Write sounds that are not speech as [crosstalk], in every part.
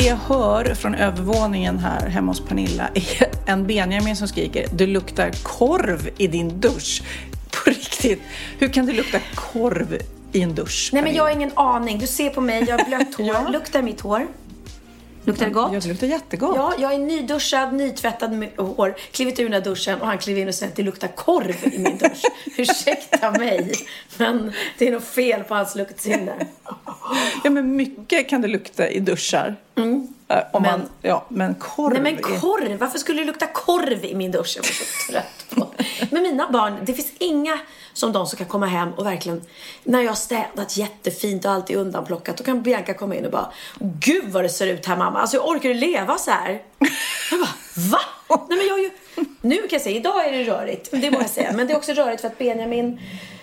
Det jag hör från övervåningen här hemma hos Pernilla är [laughs] en Benjamin som skriker Du luktar korv i din dusch. På riktigt. Hur kan det lukta korv i en dusch? Nej men jag har ingen aning. Du ser på mig, jag har blött [laughs] hår. Ja. Luktar mitt hår? Luktar det gott? Ja, det luktar jättegott. Ja, jag är nyduschad, nytvättad med hår, klivit ur den här duschen och han kliver in och säger att det luktar korv i min dusch. [laughs] Ursäkta mig, men det är nog fel på hans luktsinne. Ja, men mycket kan det lukta i duschar. Eh, Om Men- man, ja, men korv Nej men korv, varför skulle det lukta korv i min dusch? Jag var så trött på. Men mina barn, det finns inga som de som kan komma hem och verkligen, när jag har städat jättefint och allt är undanplockat, då kan Bianca komma in och bara, gud vad det ser ut här mamma, alltså jag orkar du leva så här? Jag bara, va? Nej men jag är ju, nu kan jag säga, idag är det rörigt, det må jag säga, men det är också rörigt för att Benjamin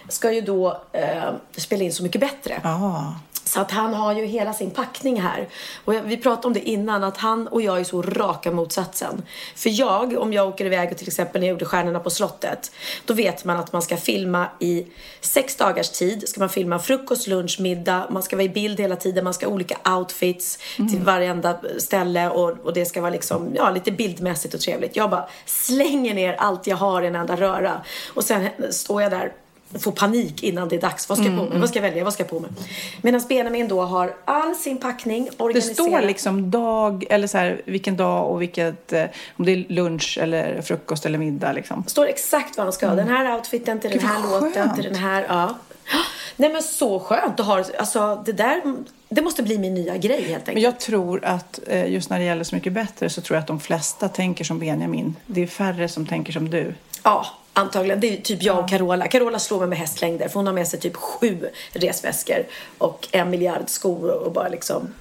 ska ju då eh, spela in Så mycket bättre. Ja. Så att han har ju hela sin packning här. Och vi pratade om det innan, att han och jag är så raka motsatsen. För jag, om jag åker iväg och till exempel när jag gjorde Stjärnorna på slottet, då vet man att man ska filma i sex dagars tid. Ska man filma frukost, lunch, middag, man ska vara i bild hela tiden, man ska ha olika outfits till varenda ställe och, och det ska vara liksom, ja, lite bildmässigt och trevligt. Jag bara slänger ner allt jag har i en enda röra. Och sen står jag där får panik innan det är dags. Vad ska jag på mig? Vad ska jag välja? Vad ska jag på mig? Medan Benjamin då har all sin packning Det organiserad. står liksom dag, eller så här, vilken dag och vilket, eh, om det är lunch eller frukost eller middag liksom. står exakt vad han ska ha. Den här outfiten till den Gud, här vad låten till den här. Ja. Nej men så skönt att ha Alltså det där, det måste bli min nya grej helt enkelt. Men jag tror att eh, just när det gäller Så mycket bättre så tror jag att de flesta tänker som Benjamin. Det är färre som tänker som du. Ja, antagligen. Det är typ jag och Carola. Carola slår mig med hästlängder för hon har med sig typ sju resväskor och en miljard skor och bara liksom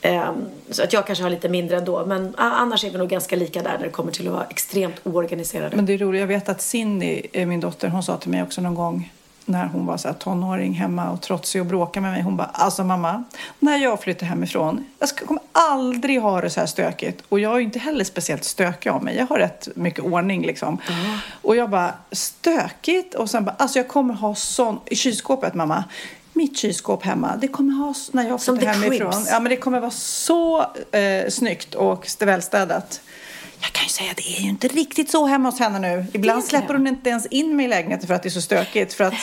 ehm, så att jag kanske har lite mindre ändå. Men annars är vi nog ganska lika där när det kommer till att vara extremt oorganiserade. Men det är roligt, jag vet att Cindy, eh, min dotter, hon sa till mig också någon gång när hon var så här tonåring hemma och trotsig och bråkade med mig. Hon bara, alltså mamma, när jag flyttar hemifrån, jag ska, kommer aldrig ha det så här stökigt. Och jag är inte heller speciellt stökig av mig. Jag har rätt mycket ordning liksom. Och jag bara, stökigt? Och sen bara, alltså jag kommer ha sån, i kylskåpet mamma, mitt kylskåp hemma, det kommer ha, när jag flyttar hemifrån, ja men det kommer vara så eh, snyggt och välstädat. Jag kan ju säga att det är ju inte riktigt så hemma hos henne nu. Ibland släpper hon inte ens in mig i lägenheten för att det är så stökigt. För att,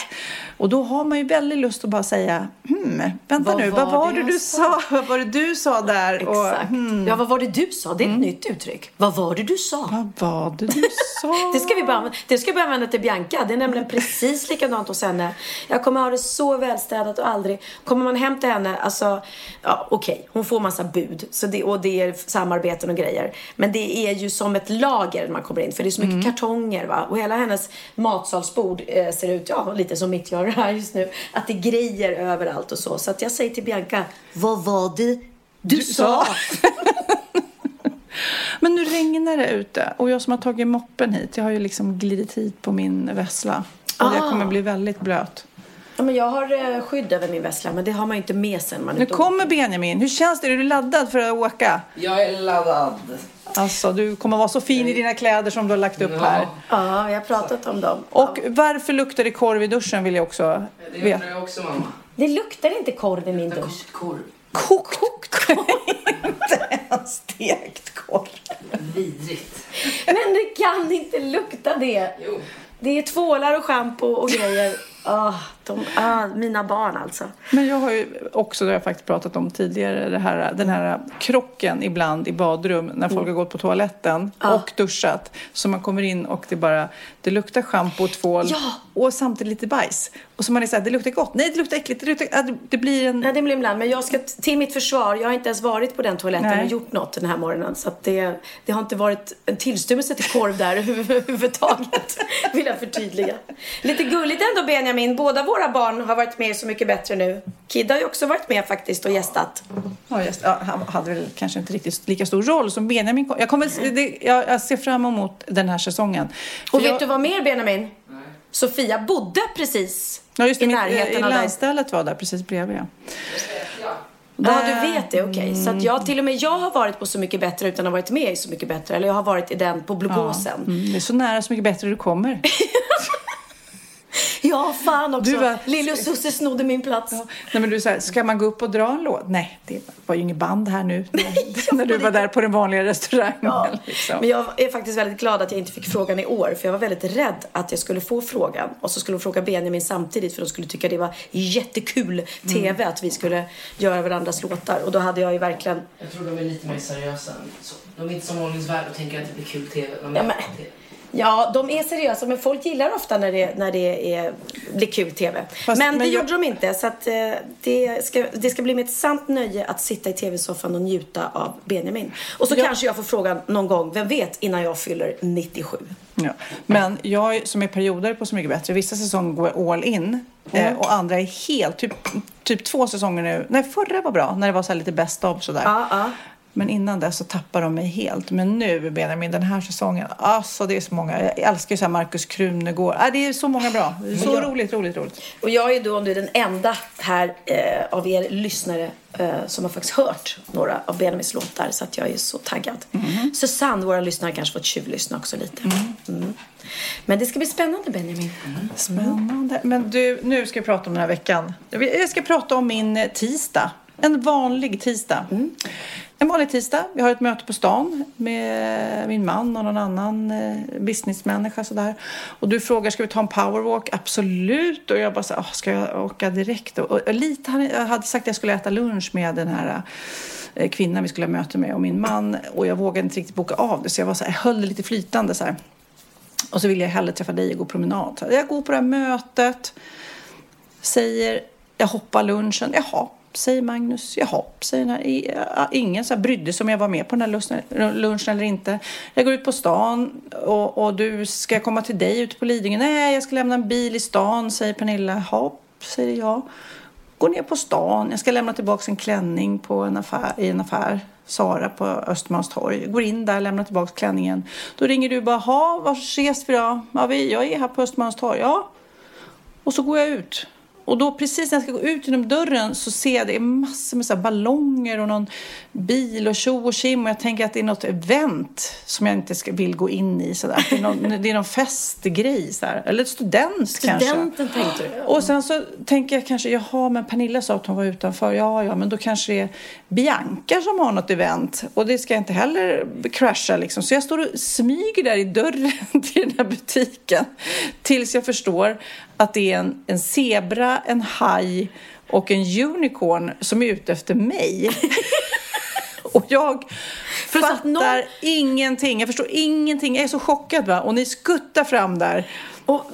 och då har man ju väldigt lust att bara säga, hmm, vänta Vad nu, var vad var det det du sa?" sa? [laughs] Vad var det du sa där? Och, Exakt. hmm, Ja, vad var det du sa? Det är ett nytt uttryck. Vad var det du sa? vad var det du sa? [laughs] Det ska vi bara det ska vi använda till Bianca. Det är nämligen precis likadant hos henne. Jag kommer ha det så välstädat och aldrig... Kommer man hem till henne, alltså... Ja, okej. Hon får massa bud. Så det, och det är samarbeten och grejer. Men det är ju som ett lager när man kommer in. För det är så mycket kartonger va. Och hela hennes matsalsbord eh, ser ut, ja, lite som mitt gör här just nu. Att det är grejer överallt och så. Så att jag säger till Bianca, vad var det du, sa? [laughs] Men nu regnar det ute och jag som har tagit moppen hit, jag har ju liksom glidit hit på min vessla. Och Ah. jag kommer bli väldigt blöt. Ja, men jag har eh, skydd över min vessla, men det har man ju inte med sig när man är Nu kommer Benjamin. Hur känns det? Är du laddad för att åka? Jag är laddad. Alltså, du kommer vara så fin i dina kläder som du har lagt upp här. Ja, jag har pratat om dem. Och varför luktar det korv i duschen vill jag också Det veta. undrar jag också mamma. Det luktar inte korv i min dusch. Korv. Kokt korv. [laughs] inte en stekt korv. Vidrigt. Men det kan inte lukta det. Jo. Det är tvålar och schampo och grejer. Ah, de, ah, mina barn alltså. Men jag har ju också, det har jag faktiskt pratat om tidigare, det här, den här krocken ibland i badrum när folk har gått på toaletten och duschat. Så man kommer in och det bara, det luktar schampo och tvål Ja. och samtidigt lite bajs. Och så man är så här, det luktar gott, nej det luktar äckligt, det, luktar, det- det blir en... Nej, det blir ibland. Men jag ska till mitt försvar, jag har inte ens varit på den toaletten Nej. och gjort något den här morgonen. Så att det, det har inte varit en tillstymmelse till korv där [laughs] överhuvudtaget. Vill jag förtydliga. Lite gulligt ändå Benjamin. Båda våra barn har varit med i Så mycket bättre nu. Kid har ju också varit med faktiskt och gästat. Ja, just, ja, han hade väl kanske inte riktigt lika stor roll som Benjamin. kom- Jag, kommer, det, jag, jag ser fram emot den här säsongen. För Och jag, vet du vad mer Benjamin? Sofia bodde precis ja, just det, i mitt- närheten av dig. landstället var där precis bredvid. Ja. Ja, du vet det. Okej. Så att jag, till och med jag har varit på Så mycket bättre utan att ha varit med i Så mycket bättre. Eller jag har varit i den på Blågåsen. Ja, Mm, det är så nära så mycket bättre du kommer. [laughs] fan också. Du var- Lille och Susse snodde min plats. Nej, men du säger, ska man gå upp och dra en låt? Nej, det var ju inget band här nu. När, [laughs] när du var där på den vanliga restaurangen. Ja. Liksom. Men jag är faktiskt väldigt glad att jag inte fick frågan i år. För jag var väldigt rädd att jag skulle få frågan. Och så skulle de fråga Benjamin samtidigt. För de skulle tycka det var jättekul TV att vi skulle göra varandras låtar. Och då hade jag ju verkligen... Jag tror de är lite mer seriösa än så. De är inte som Målnings värld och tänker att det blir kul TV. De är Ja, men- Ja, de är seriösa men folk gillar ofta när det, när det är, blir kul TV. Fast- men det men jag- gjorde de inte. Så att, eh, det, ska, det ska bli mig ett sant nöje att sitta i TV-soffan och njuta av Benjamin. Och så Ja. kanske jag får frågan någon gång, vem vet, innan jag fyller 97. Ja. Men jag som är perioder på Så mycket bättre, vissa säsonger går jag all in eh, och andra är helt, typ, typ två säsonger nu. Nej, förra var bra, när det var så lite best of sådär. Ja, ja. Men innan dess så tappar de mig helt. Men nu Benjamin, den här säsongen, alltså det är så många. Jag älskar ju så här Markus Krunegård. Ah, det är så många bra. Så jag- roligt, roligt, roligt. Och jag är då om du är den enda här eh, av er lyssnare eh, som har faktiskt hört några av Benjamins låtar. Så att jag är så taggad. Susanne, våra lyssnare, kanske fått tjuvlyssna också lite. Mm. Men det ska bli spännande Benjamin. Spännande. Men du, nu ska vi prata om den här veckan. Jag ska prata om min tisdag. En vanlig tisdag. En vanlig tisdag. Vi har ett möte på stan med min man och någon annan eh, businessmänniska sådär. Och du frågar, ska vi ta en powerwalk? Absolut. Och jag bara så här, "Åh, ska jag åka direkt? Och, och lite, jag hade sagt att jag skulle äta lunch med den här eh, kvinnan vi skulle ha möte med och min man. Och jag vågade inte riktigt boka av det. Så jag var så här, jag höll det lite flytande så här. Och så vill jag hellre träffa dig och gå promenad. Så Jag går på det här mötet, säger jag hoppar lunchen. Jaha, säger Magnus. Jaha, säger den här. Ingen så här brydde sig om jag var med på den här lunchen, lunchen eller inte. Jag går ut på stan och, och du ska jag komma till dig ute på Lidingö. Nej, jag ska lämna en bil i stan, säger Pernilla. Jaha, säger jag. Går ner på stan. Jag ska lämna tillbaka en klänning på en affär, i en affär. Sara på Östermalmstorg. Går in där, lämnar tillbaka klänningen. Då ringer du bara, ha, var ses vi då? Ja, vi, jag är här på Östermalmstorg. Ja. Och så går jag ut. Och då precis när jag ska gå ut genom dörren så ser jag det är massor med så ballonger och någon bil och tjo och tjim och jag tänker att det är något event som jag inte ska, vill gå in i sådär. Det är någon, [laughs] det är någon festgrej så här. Eller student kanske. Studenten tänkte du. Och sen så tänker jag kanske, jaha, men Pernilla sa att hon var utanför. Ja, ja, men då kanske det är Bianca som har något event. Och det ska jag inte heller crasha liksom. Så jag står och smyger där i dörren [laughs] till den här butiken. Tills jag förstår att det är en, en zebra, en haj och en unicorn som är ute efter mig. [laughs] och jag att fattar någon- ingenting. Jag förstår ingenting. Jag är så chockad va. Och ni skuttar fram där. Och,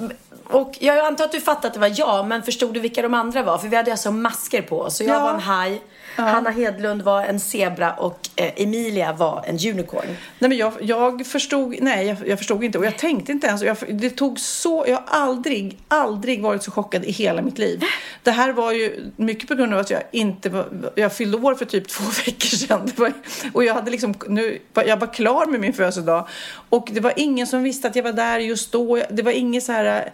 och jag antar att du fattade att det var jag, men förstod du vilka de andra var? För vi hade alltså masker på oss. Så jag Ja. var en haj, Hanna Hedlund var en zebra och eh, Emilia var en unicorn. Nej, men jag, jag förstod, nej, jag, jag förstod inte och jag tänkte inte ens. Jag, det tog så, jag har aldrig, aldrig varit så chockad i hela mitt liv. Det här var ju mycket på grund av att jag inte var, jag fyllde år för typ [laughs] två veckor sedan. Var, och jag hade liksom, nu, jag var klar med min födelsedag och det var ingen som visste att jag var där just då. Det var ingen så här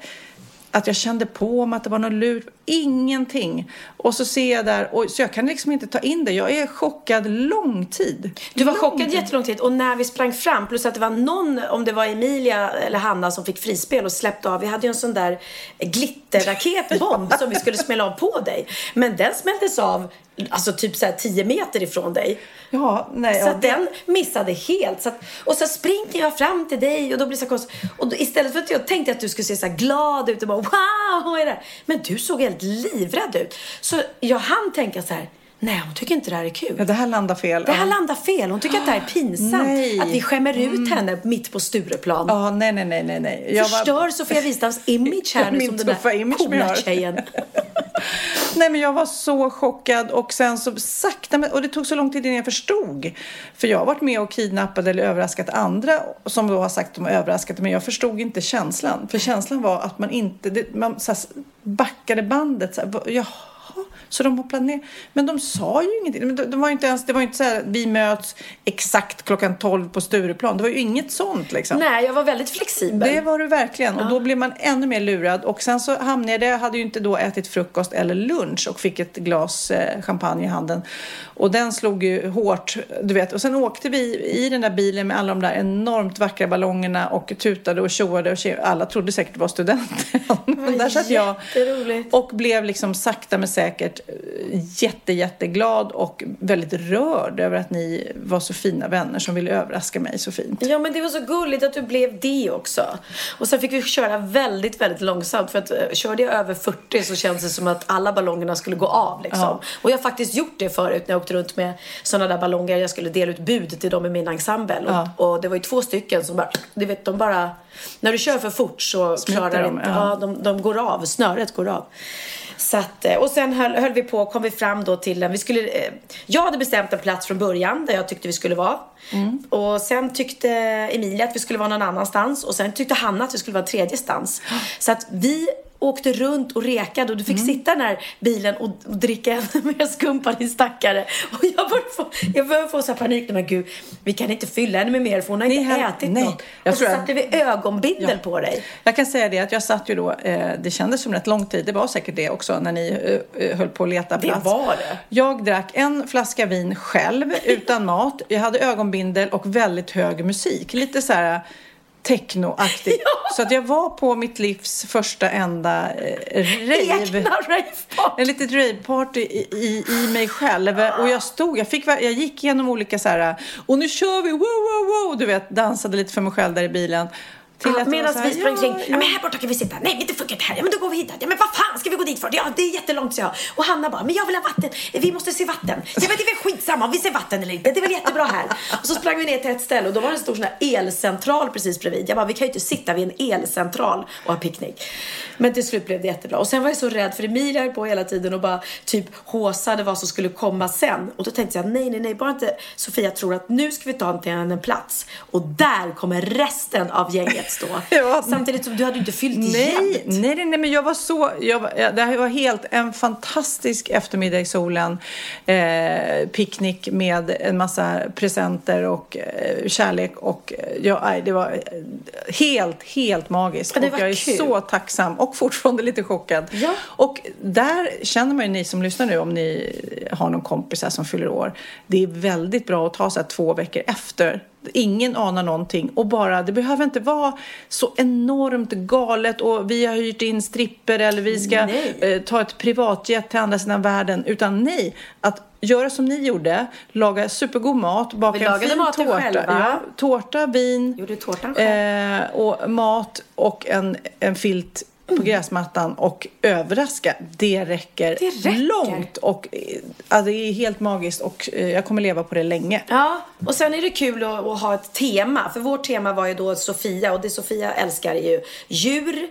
att jag kände på mig att det var något lurt. Ingenting. Och så ser jag där, och, så jag kan liksom inte ta in det. Jag är chockad lång tid. Du var Lång chockad tid. jättelång tid och när vi sprang fram, plus att det var någon, om det var Emilia eller Hanna som fick frispel och släppte av. Vi hade ju en sån där glitterraketbomb [laughs] som vi skulle smälla av på dig. Men den smälldes av alltså typ så här 10 meter ifrån dig. Ja, nej. Så ja, det- den missade helt. Så att, och så springer jag fram till dig och då blir det så konstigt. Och då, istället för att jag tänkte att du skulle se så glad ut och bara wow, vad är det? Men du såg helt livrädd ut. Så jag hann tänka så här, nej hon tycker inte det här är kul. Ja, det här landar fel. Det här ja. landar fel. Hon tycker att det här är pinsamt. Nej. Mm. Att vi skämmer ut henne mitt på Stureplan. Ja, nej, nej, nej, nej, nej. Jag var- Förstör Sofia Wistams image här [laughs] nu som den där coola tjejen. [laughs] Nej, men jag var så chockad och sen så sakta, och det tog så lång tid innan jag förstod. För jag har varit med och kidnappat eller överraskat andra som då har sagt att de har överraskat men jag förstod inte känslan. För känslan var att man inte, det, man så här, backade bandet. Så här, va- jaha, så de har planerat. Men de sa ju ingenting. De, de var inte ens, det var ju inte så här, vi möts exakt klockan 12 på Stureplan. Det var ju inget sånt liksom. Nej, jag var väldigt flexibel. Det var du verkligen. Och då blev man ännu mer lurad. Och sen så hamnade jag, hade ju inte då ätit frukost eller lunch och fick ett glas eh, champagne i handen. Och den slog ju hårt, du vet. Och sen åkte vi i den där bilen med alla de där enormt vackra ballongerna och tutade och tjoade och tje- alla trodde säkert det var studenter. [laughs] Men där satt jag och blev liksom sakta men säkert eh, jätte, jätteglad och väldigt rörd över att ni var så fina vänner som ville överraska mig så fint. Ja men det var så gulligt att du blev det också. Och sen fick vi köra väldigt, väldigt långsamt för att eh, körde jag över 40 så känns det som att alla ballongerna skulle gå av liksom. Ja. Och jag har faktiskt gjort det förut när jag åkte runt med sådana där ballonger. Jag skulle dela ut bud till dem i min ensemble. Ja. Och, och det var ju två stycken som bara, du vet de bara, när du kör för fort så Smiter klarar de, inte, ja. ja, de, de går av, snöret går av. Så att, eh, och sen höll, höll vi på, kom vi fram då till en, vi skulle, eh, jag hade bestämt en plats från början där jag tyckte vi skulle vara. Mm. Och sen tyckte Emilia att vi skulle vara någon annanstans och sen tyckte Hanna att vi skulle vara en tredje stans. Så att vi åkte runt och rekade och du Mm. fick sitta i den här bilen och, och dricka ännu [laughs] mer skumpa din stackare. Och jag började få, jag började få så här panik. Men gud, vi kan inte fylla henne med mer för hon har inte hade- ätit nej. något. Jag och så jag- satte vi ögonbindel på dig. Jag kan säga det att jag satt ju då, eh, det kändes som rätt lång tid, det var säkert det också när ni eh, eh, höll på att leta Det plats. var det. Jag drack en flaska vin själv [laughs] utan mat. Jag hade ögonbindel och väldigt hög musik. Lite så här technoaktigt. [laughs] Så att jag var på mitt livs första enda eh, rave. Egna raveparty. En litet raveparty i, i, i mig själv. Och jag stod, jag, fick, jag gick igenom olika så här, och nu kör vi, wow, wow, wow, du vet, dansade lite för mig själv där i bilen. Var Medan vi sprang ja. Ja, ja. men här borta kan vi sitta. Nej, men det funkar inte här. Ja, men då går vi hit. Ja, men vad fan ska vi gå dit för? Ja, det är jättelångt, så jag. Och Hanna bara, men jag vill ha vatten. Vi måste se vatten. Ja, men det är väl skitsamma om vi ser vatten eller inte. Det är väl jättebra här. Och så sprang vi ner till ett ställe och då var det en stor sån här elcentral precis bredvid. Jag bara, vi kan ju inte sitta vid en elcentral och ha picknick. Men till slut blev det jättebra. Och sen var jag så rädd för Emilia höll på hela tiden och bara typ håsade vad som skulle komma sen. Och då tänkte jag, nej, nej, nej, bara inte Sofia tror att nu ska vi ta till en plats. Och där kommer resten av gänget stå. [laughs] Ja. Samtidigt som du hade inte fyllt Nej, nej, nej, nej, men jag var så... Jag var, ja, det var helt en fantastisk eftermiddag i solen. Eh, picknick med en massa presenter och eh, kärlek. Och eh, ja, nej, det var eh, helt, helt magiskt. Ja, det och var jag är kul. så tacksam och fortfarande lite chockad. Ja. Och där känner man ju, ni som lyssnar nu, om ni har någon kompis här som fyller år. Det är väldigt bra att ta så här två veckor efter Ingen anar någonting och bara, det behöver inte vara så enormt galet och vi har hyrt in stripper eller vi ska eh, ta ett privatjet till andra sidan världen. Utan nej, att göra som ni gjorde, laga supergod mat, baka Vi en fin tårta. själva. Ja, tårta, vin eh, och mat och en, en filt på gräsmattan och överraska. Det räcker, Det räcker. långt och eh, ja, det är helt magiskt och eh, jag kommer leva på det länge. Ja, och sen är det kul att, att ha ett tema. För vårt tema var ju då Sofia och det Sofia älskar är ju djur.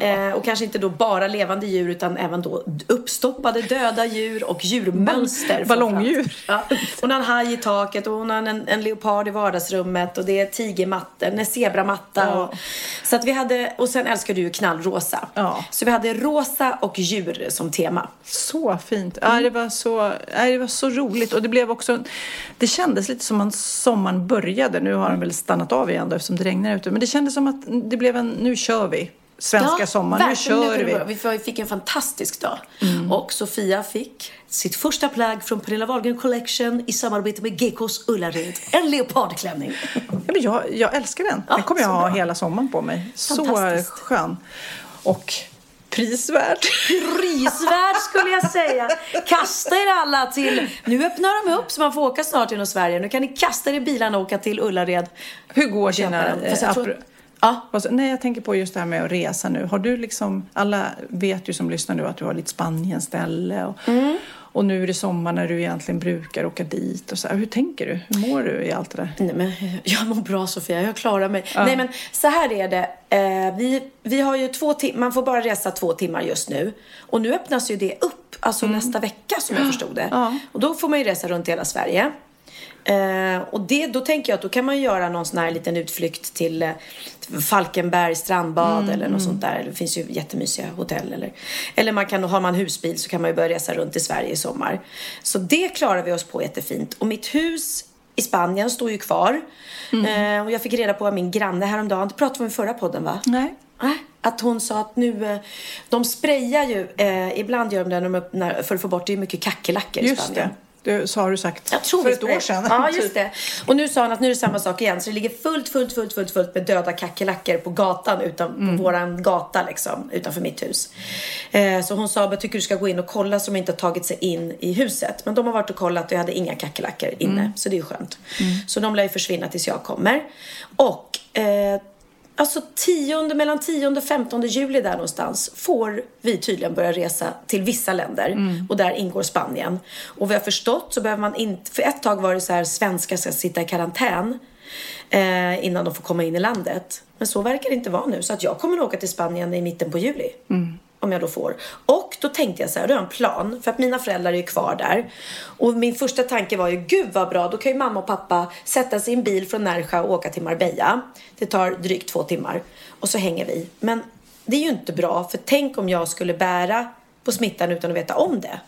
[laughs] eh, och kanske inte då bara levande djur utan även då uppstoppade döda djur och djurmönster. Ballongdjur. Ja. Hon har en haj i taket och hon har en, en leopard i vardagsrummet och det är tigermatta, en zebramatta. Ja. Och, så att vi hade, och sen älskar du ju knallrosa. Ja. Så vi hade rosa och djur som tema. Så fint. Ja, det, var så, ja, det var så roligt och det blev också, det kändes lite som att sommaren började. Nu har den väl stannat av igen då, eftersom det regnar ute. Men det kändes som att det blev en, nu kör vi. Svenska sommaren, nu kör vi. Vi fick en fantastisk dag. Mm. Och Sofia fick sitt första plagg från Pernilla Wahlgren Collection i samarbete med Gekås Ullared. En leopardklänning. Ja, men jag, jag älskar den. Ja, Den kommer jag ha bra. hela sommaren på mig. Så skön. Och prisvärd. Prisvärd skulle jag säga. Kasta er alla till... Nu öppnar de upp så man får åka snart genom Sverige. Nu kan ni kasta er i bilarna och åka till Ullared. Hur går dina... eh, Ja. Nej, jag tänker på just det här med att resa nu. Har du liksom, alla vet ju som lyssnar nu att du har ditt Spanien-ställe och, Mm. Och nu är det sommar när du egentligen brukar åka dit och så här. Hur tänker du? Hur mår du i allt det där? Nej, men [laughs] jag mår bra Sofia, jag klarar mig. Nej men så här är det. Eh, vi, vi har ju två timmar, man får bara resa två timmar just nu. Och nu öppnas ju det upp, alltså nästa vecka som jag [gasps] förstod det. Ja. Och då får man ju resa runt hela Sverige. Eh, och det, då tänker jag att då kan man göra någon sån här liten utflykt till, eh, till Falkenberg strandbad eller något sånt där. Det finns ju jättemysiga hotell. Eller, eller man kan, har man husbil så kan man ju börja resa runt i Sverige i sommar. Så det klarar vi oss på jättefint. Och mitt hus i Spanien står ju kvar. Eh, och jag fick reda på av min granne häromdagen, det pratade vi om i förra podden va? Nej. Att hon sa att nu, eh, de sprayar ju, eh, ibland gör de det när för att få bort, det är mycket kackerlackor i Spanien. det. Du, så har du sagt Jag tror för ett år sedan. Ja, just typ. det. Och nu sa han att nu är det samma sak igen. Så det ligger fullt, fullt, fullt, fullt, fullt med döda kackerlackor på gatan, utan, Mm. på våran gata liksom, utanför mitt hus. Eh, så hon sa, jag tycker du ska gå in och kolla så de inte har tagit sig in i huset. Men de har varit och kollat och jag hade inga kackerlackor inne. Mm. Så det är skönt. Så de lär ju försvinna tills jag kommer. Och eh, Alltså tionde, mellan 10 och 15 juli där någonstans får vi tydligen börja resa till vissa länder. Och där ingår Spanien. Och vad jag har förstått så behöver man inte, för ett tag var det så här svenskar ska sitta i karantän eh, innan de får komma in i landet. Men så verkar det inte vara nu. Så att jag kommer att åka till Spanien i mitten på juli. Om jag då får. Och då tänkte jag så här, då har jag en plan. För att mina föräldrar är ju kvar där. Och min första tanke var ju, gud vad bra, då kan ju mamma och pappa sätta sig i en bil från Närsjö och åka till Marbella. Det tar drygt två timmar. Och så hänger vi. Men det är ju inte bra, för tänk om jag skulle bära på smittan utan att veta om det.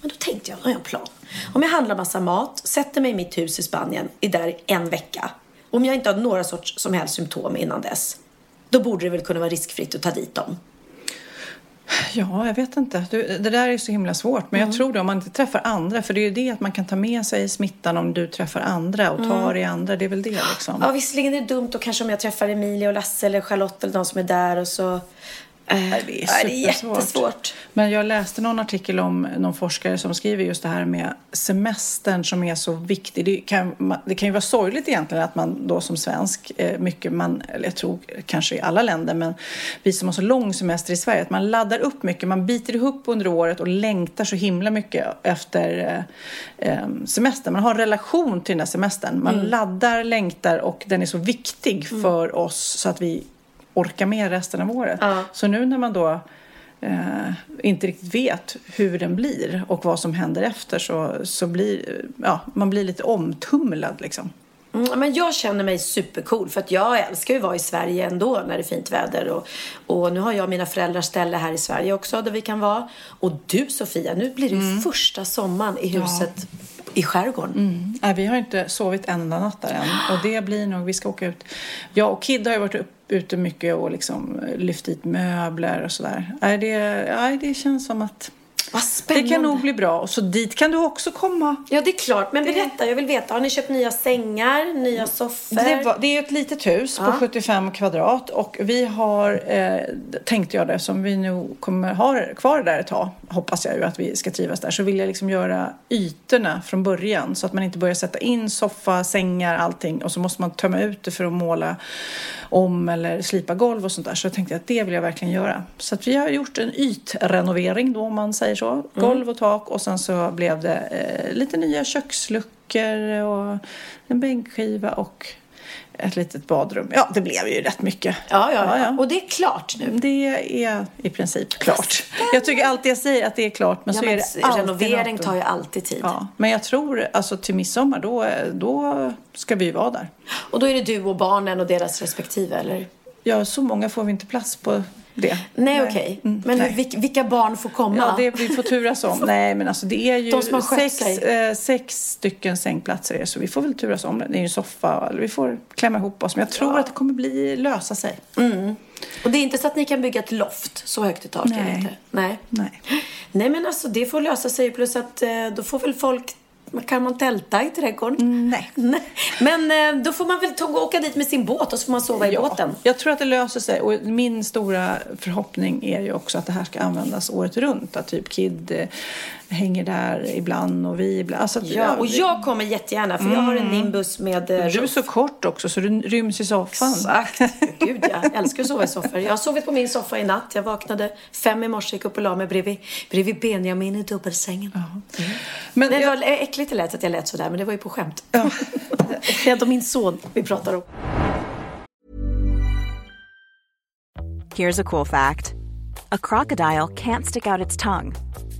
Men då tänkte jag, då har jag en plan. Om jag handlar massa mat, sätter mig i mitt hus i Spanien, är där en vecka. Om jag inte har några sorts som helst symptom innan dess. Då borde det väl kunna vara riskfritt att ta dit dem. Ja, jag vet inte. Du, det där är så himla svårt. Men jag tror det om man inte träffar andra. För det är ju det att man kan ta med sig smittan om du träffar andra och tar i andra. Det är väl det liksom. Ja, visserligen är det dumt och kanske om jag träffar Emilia och Lasse eller Charlotte eller de som är där och så... Eh, Nej, det är ja, det är jättesvårt. Men jag läste någon artikel om någon forskare som skriver just det här med semestern som är så viktig. Det kan, det kan ju vara sorgligt egentligen att man då som svensk, eh, mycket man, eller jag tror kanske i alla länder, men vi som har så lång semester i Sverige, att man laddar upp mycket, man biter ihop under året och längtar så himla mycket efter eh, semestern. Man har en relation till den här semestern. Man laddar, längtar och den är så viktig för oss så att vi orkar med resten av året. Ja. Så nu när man då eh, inte riktigt vet hur den blir och vad som händer efter så, så blir ja, man blir lite omtumlad liksom. Mm, men jag känner mig supercool för att jag älskar ju att vara i Sverige ändå när det är fint väder. Och, och nu har jag mina föräldrars ställe här i Sverige också där vi kan vara. Och du Sofia, nu blir det ju första sommaren i huset i skärgården. Mm. Nej, vi har inte sovit en enda natt där än och det blir nog, vi ska åka ut. Jag och Kid har ju varit upp, ute mycket och liksom lyft dit möbler och sådär. Nej, det, nej, det känns som att vad det spännande. kan nog bli bra. Och så dit kan du också komma. Ja, det är klart. Men berätta, jag vill veta. Har ni köpt nya sängar, nya soffor? Det, var, det är ett litet hus på Ja. 75 kvadrat och vi har, eh, tänkte jag det, som vi nu kommer ha kvar där ett tag, hoppas jag ju att vi ska trivas där, så vill jag liksom göra ytorna från början så att man inte börjar sätta in soffa, sängar, allting och så måste man tömma ut det för att måla om eller slipa golv och sånt där. Så jag tänkte att det vill jag verkligen göra. Så att vi har gjort en ytrenovering då om man säger så. Golv och tak och sen så blev det eh, lite nya köksluckor och en bänkskiva och ett litet badrum. Ja, det blev ju rätt mycket. Ja, ja, ja, ja. Och det är klart nu. Det är i princip klart. Jag tycker alltid jag säger att det är klart, men Ja, så men är det alltid renovering något. tar ju alltid tid. Ja, men jag tror alltså till midsommar då, då ska vi vara där. Och då är det du och barnen och deras respektive, eller? Ja, så många får vi inte plats på det. Nej, okej. Mm, Men nej. vilka, vilka barn får komma? Ja, det, vi får turas om. [laughs] Nej, men alltså det är ju sex, eh, sex stycken sängplatser är så vi får väl turas om. Det är ju en soffa, eller vi får klämma ihop oss. Men jag tror att det kommer bli, lösa sig. Och det är inte så att ni kan bygga ett loft så högt i tak? Nej. inte? Nej. Nej. Nej, men alltså det får lösa sig. Plus att eh, då får väl folk kan man tälta i trädgården? Nej. [laughs] Nej. Men eh, då får man väl ta och åka dit med sin båt och så får man sova i båten. Jag tror att det löser sig. Och min stora förhoppning är ju också att det här ska användas året runt. Att typ Kid eh, hänger där ibland och vi ibland. Alltså, Ja, och jag kommer jättegärna för jag har en Nimbus med eh, Du är så kort också så du ryms i soffan. Exakt. [laughs] Gud, jag älskar att sova i soffor. Jag har sovit på min soffa i natt. Jag vaknade fem i morse, gick upp och la mig bredvid, bredvid Benjamin i dubbelsängen. Men Men det jag, var äckligt det lät att jag lät sådär, men det var ju på skämt. det är ändå min son vi pratar om. Here's a cool fact a crocodile can't stick out its tongue.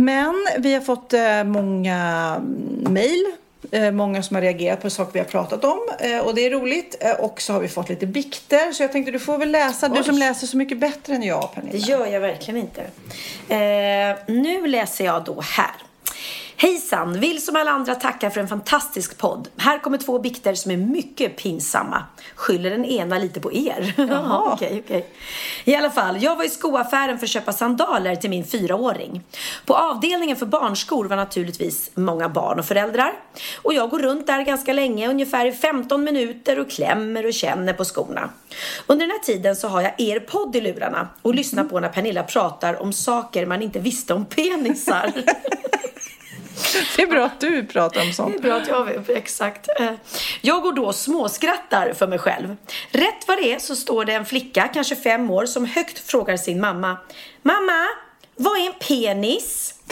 Men vi har fått eh, många mejl, eh, många som har reagerat på saker vi har pratat om eh, och det är roligt. Och så har vi fått lite bikter så jag tänkte du får väl läsa, du som läser så mycket bättre än jag Pernilla. Det gör jag verkligen inte. Eh, nu läser jag då här. Hejsan! Vill som alla andra tacka för en fantastisk podd. Här kommer två bikter som är mycket pinsamma. Skyller den ena lite på er. [laughs] Jaha. okej, okej. I alla fall, jag var i skoaffären för att köpa sandaler till min fyraåring. På avdelningen för barnskor var naturligtvis många barn och föräldrar. Och jag går runt där ganska länge, ungefär i 15 minuter och klämmer och känner på skorna. Under den här tiden så har jag er podd i lurarna och lyssnar på när Pernilla pratar om saker man inte visste om penisar. [laughs] [laughs] Det är bra att du pratar om sånt. Det är bra att jag vet, exakt. Eh, Jag går då och småskrattar för mig själv. Rätt vad det är så står det en flicka, kanske fem år, som högt frågar sin mamma. Mamma, vad är en penis? [laughs]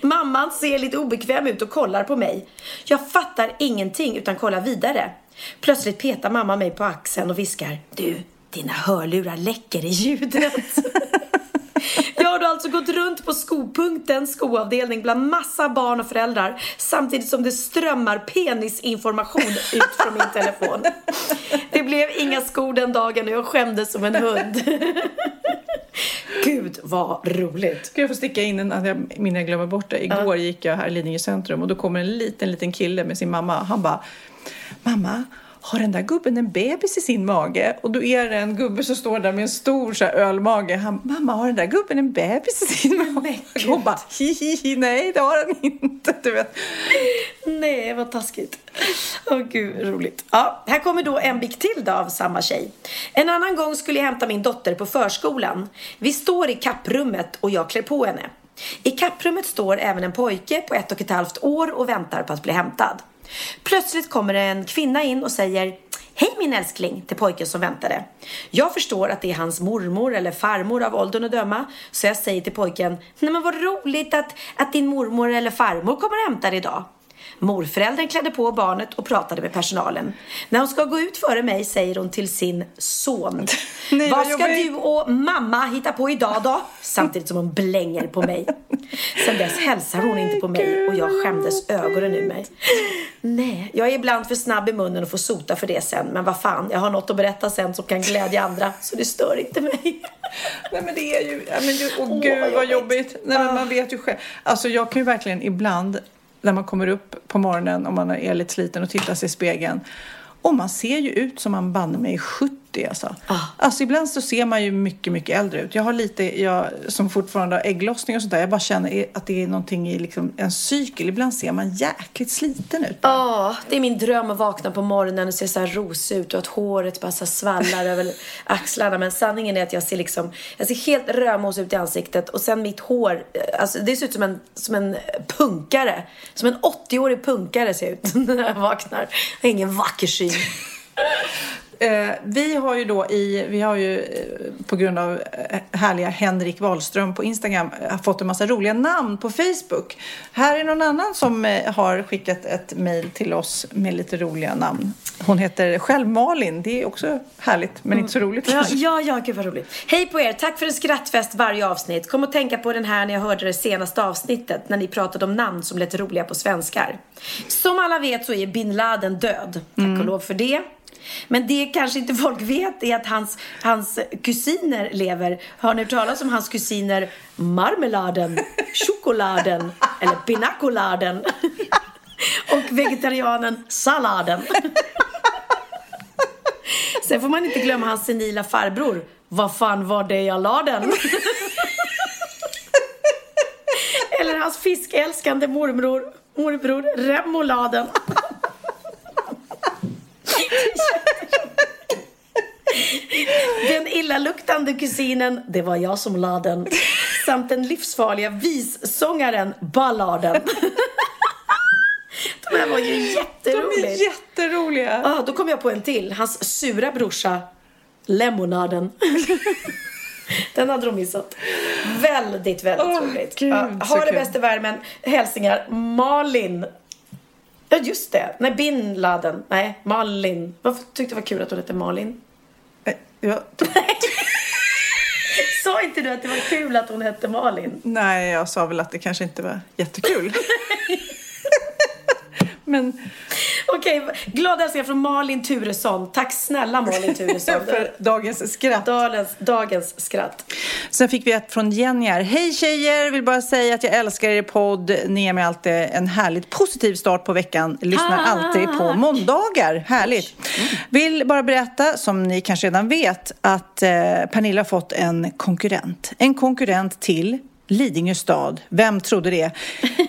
Mamman ser lite obekväm ut och kollar på mig. Jag fattar ingenting utan kollar vidare. Plötsligt petar mamma mig på axeln och viskar. Du, dina hörlurar läcker i ljudet. [laughs] Jag har då alltså gått runt på skopunkten, skoavdelning, bland massa barn och föräldrar samtidigt som det strömmar penisinformation ut från min telefon. Det blev inga skor den dagen och jag skämdes som en hund. Gud vad roligt. Ska jag få sticka in en, att jag, innan jag glömmer bort det. Igår gick jag här i Lidingö centrum och då kommer en liten, liten kille med sin mamma. Han bara, mamma, har den där gubben en bebis i sin mage? Och då är det en gubbe som står där med en stor så här, ölmage. Han, mamma, har den där gubben en bebis i sin mage? Hon bara, hihi, nej det har den inte. Du vet. Nej, vad taskigt. Åh gud, roligt. Ja, här kommer då en bikt till då av samma tjej. En annan gång skulle jag hämta min dotter på förskolan. Vi står i kapprummet och jag klär på henne. I kapprummet står även en pojke på ett och ett halvt år och väntar på att bli hämtad. Plötsligt kommer en kvinna in och säger Hej min älskling till pojken som väntade. Jag förstår att det är hans mormor eller farmor av åldern att döma. Så jag säger till pojken, nej men vad roligt att, att din mormor eller farmor kommer och hämtar idag. Morföräldern klädde på barnet och pratade med personalen. När hon ska gå ut före mig säger hon till sin son. [laughs] Nej, vad vad ska jobbigt." du och mamma hitta på idag då? Samtidigt som hon blänger på mig. Sen dess hälsar hon inte på mig och jag skämdes ögonen ur mig. Nej, jag är ibland för snabb i munnen och får sota för det sen. Men vad fan, jag har något att berätta sen som kan glädja andra. Så det stör inte mig. Nej men det är ju, ja, men du, åh Åh, gud vad vad jobbigt. jobbigt. Nej men man vet ju själv. Alltså jag kan ju verkligen ibland när man kommer upp på morgonen om man är lite sliten och tittar sig i spegeln. Och man ser ju ut som man banne mig är 70 alltså. Alltså ibland så ser man ju mycket, mycket äldre ut. Jag har lite, jag som fortfarande har ägglossning och sånt där. Jag bara känner att det är någonting i liksom en cykel. Ibland ser man jäkligt sliten ut. Ja, det är min dröm att vakna på morgonen och se så här rosig ut och att håret bara så svallar över [laughs] axlarna. Men sanningen är att jag ser liksom, jag ser helt rödmos ut i ansiktet och sen mitt hår, alltså det ser ut som en, som en punkare. Som en 80-årig punkare ser ut [laughs] när jag vaknar. Jag har ingen vacker syn. [laughs] Eh, vi har ju då i, vi har ju eh, på grund av eh, härliga Henrik Wahlström på Instagram eh, fått en massa roliga namn på Facebook. Här är någon annan som har skickat ett mejl till oss med lite roliga namn. Hon heter själv Malin. Det är också härligt men inte så roligt Ja, kanske. ja, ja, gud vad roligt. Hej på er, tack för en skrattfest varje avsnitt. Kom att tänka på den här när jag hörde det senaste avsnittet när ni pratade om namn som lät roliga på svenskar. Som alla vet så är bin Laden död. Tack och lov för det. Men det kanske inte folk vet är att hans, hans kusiner lever. Har ni hört talas om hans kusiner Marmeladen, Chokoladen eller Pinacoladen? Och vegetarianen Salladen. Sen får man inte glömma hans senila farbror. Vad fan var det jag la den? Eller hans fiskälskande morbror, morbror Remoladen. Den. Illaluktande kusinen, det var jag som la den. Samt den livsfarliga vissångaren balladen. De här var ju De jätteroligt. är jätteroliga. Ja, då kom jag på en till. Hans sura brorsa, Lemonaden. Den hade de missat. Väldigt, väldigt Åh, roligt. gud, ja, ha det bäst i värmen. Hälsningar Malin. Ja, just det. Nej, Bin Laden. Nej, Malin. Varför tyckte det var kul att hon hette Malin? Eh, Ja. [laughs] Sa inte du att det var kul att hon hette Malin? Nej, jag sa väl att det kanske inte var jättekul. [laughs] Men Okej, glada hälsningar från Malin Turesson. Tack snälla Malin Turesson. [laughs] för dagens skratt. dagens, dagens skratt. Sen fick vi ett från Jenny här. Hej tjejer! Vill bara säga att jag älskar er podd. Ni ger mig alltid en härligt positiv start på veckan. Lyssnar alltid på måndagar. Härligt! Vill bara berätta, som ni kanske redan vet, att eh, Pernilla har fått en konkurrent. En konkurrent till Lidingö stad. Vem trodde det?